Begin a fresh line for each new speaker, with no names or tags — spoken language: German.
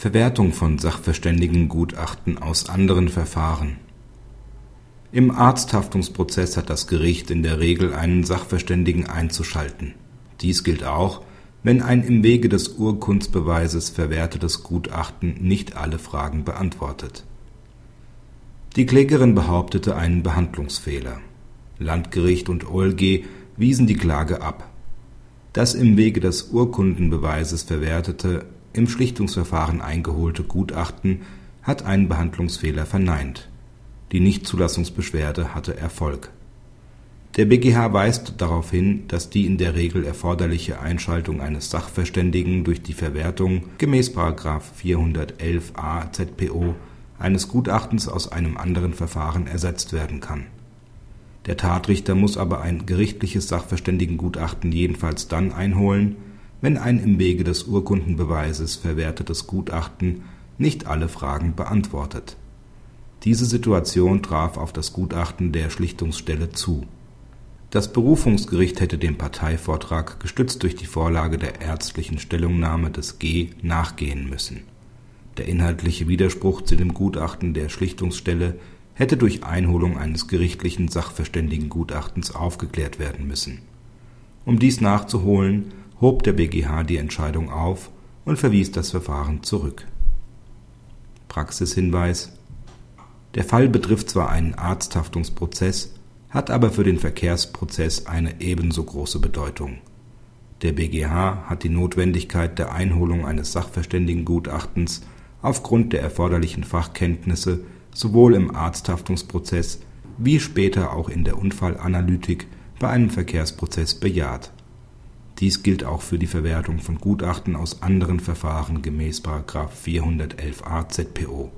Verwertung von Sachverständigengutachten aus anderen Verfahren Im Arzthaftungsprozess hat das Gericht in der Regel einen Sachverständigen einzuschalten. Dies gilt auch, wenn ein im Wege des Urkundsbeweises verwertetes Gutachten nicht alle Fragen beantwortet. Die Klägerin behauptete einen Behandlungsfehler. Landgericht und OLG wiesen die Klage ab. Das im Wege des Urkundenbeweises verwertete, im Schlichtungsverfahren eingeholte Gutachten hat einen Behandlungsfehler verneint. Die Nichtzulassungsbeschwerde hatte Erfolg. Der BGH weist darauf hin, dass die in der Regel erforderliche Einschaltung eines Sachverständigen durch die Verwertung gemäß § 411a ZPO eines Gutachtens aus einem anderen Verfahren ersetzt werden kann. Der Tatrichter muss aber ein gerichtliches Sachverständigengutachten jedenfalls dann einholen, wenn ein im Wege des Urkundenbeweises verwertetes Gutachten nicht alle Fragen beantwortet. Diese Situation traf auf das Gutachten der Schlichtungsstelle zu. Das Berufungsgericht hätte dem Parteivortrag gestützt durch die Vorlage der ärztlichen Stellungnahme des G nachgehen müssen. Der inhaltliche Widerspruch zu dem Gutachten der Schlichtungsstelle hätte durch Einholung eines gerichtlichen Sachverständigengutachtens aufgeklärt werden müssen. Um dies nachzuholen, hob der BGH die Entscheidung auf und verwies das Verfahren zurück. Praxishinweis Der Fall betrifft zwar einen Arzthaftungsprozess, hat aber für den Verkehrsprozess eine ebenso große Bedeutung. Der BGH hat die Notwendigkeit der Einholung eines Sachverständigengutachtens aufgrund der erforderlichen Fachkenntnisse sowohl im Arzthaftungsprozess wie später auch in der Unfallanalytik bei einem Verkehrsprozess bejaht. Dies gilt auch für die Verwertung von Gutachten aus anderen Verfahren gemäß § 411a ZPO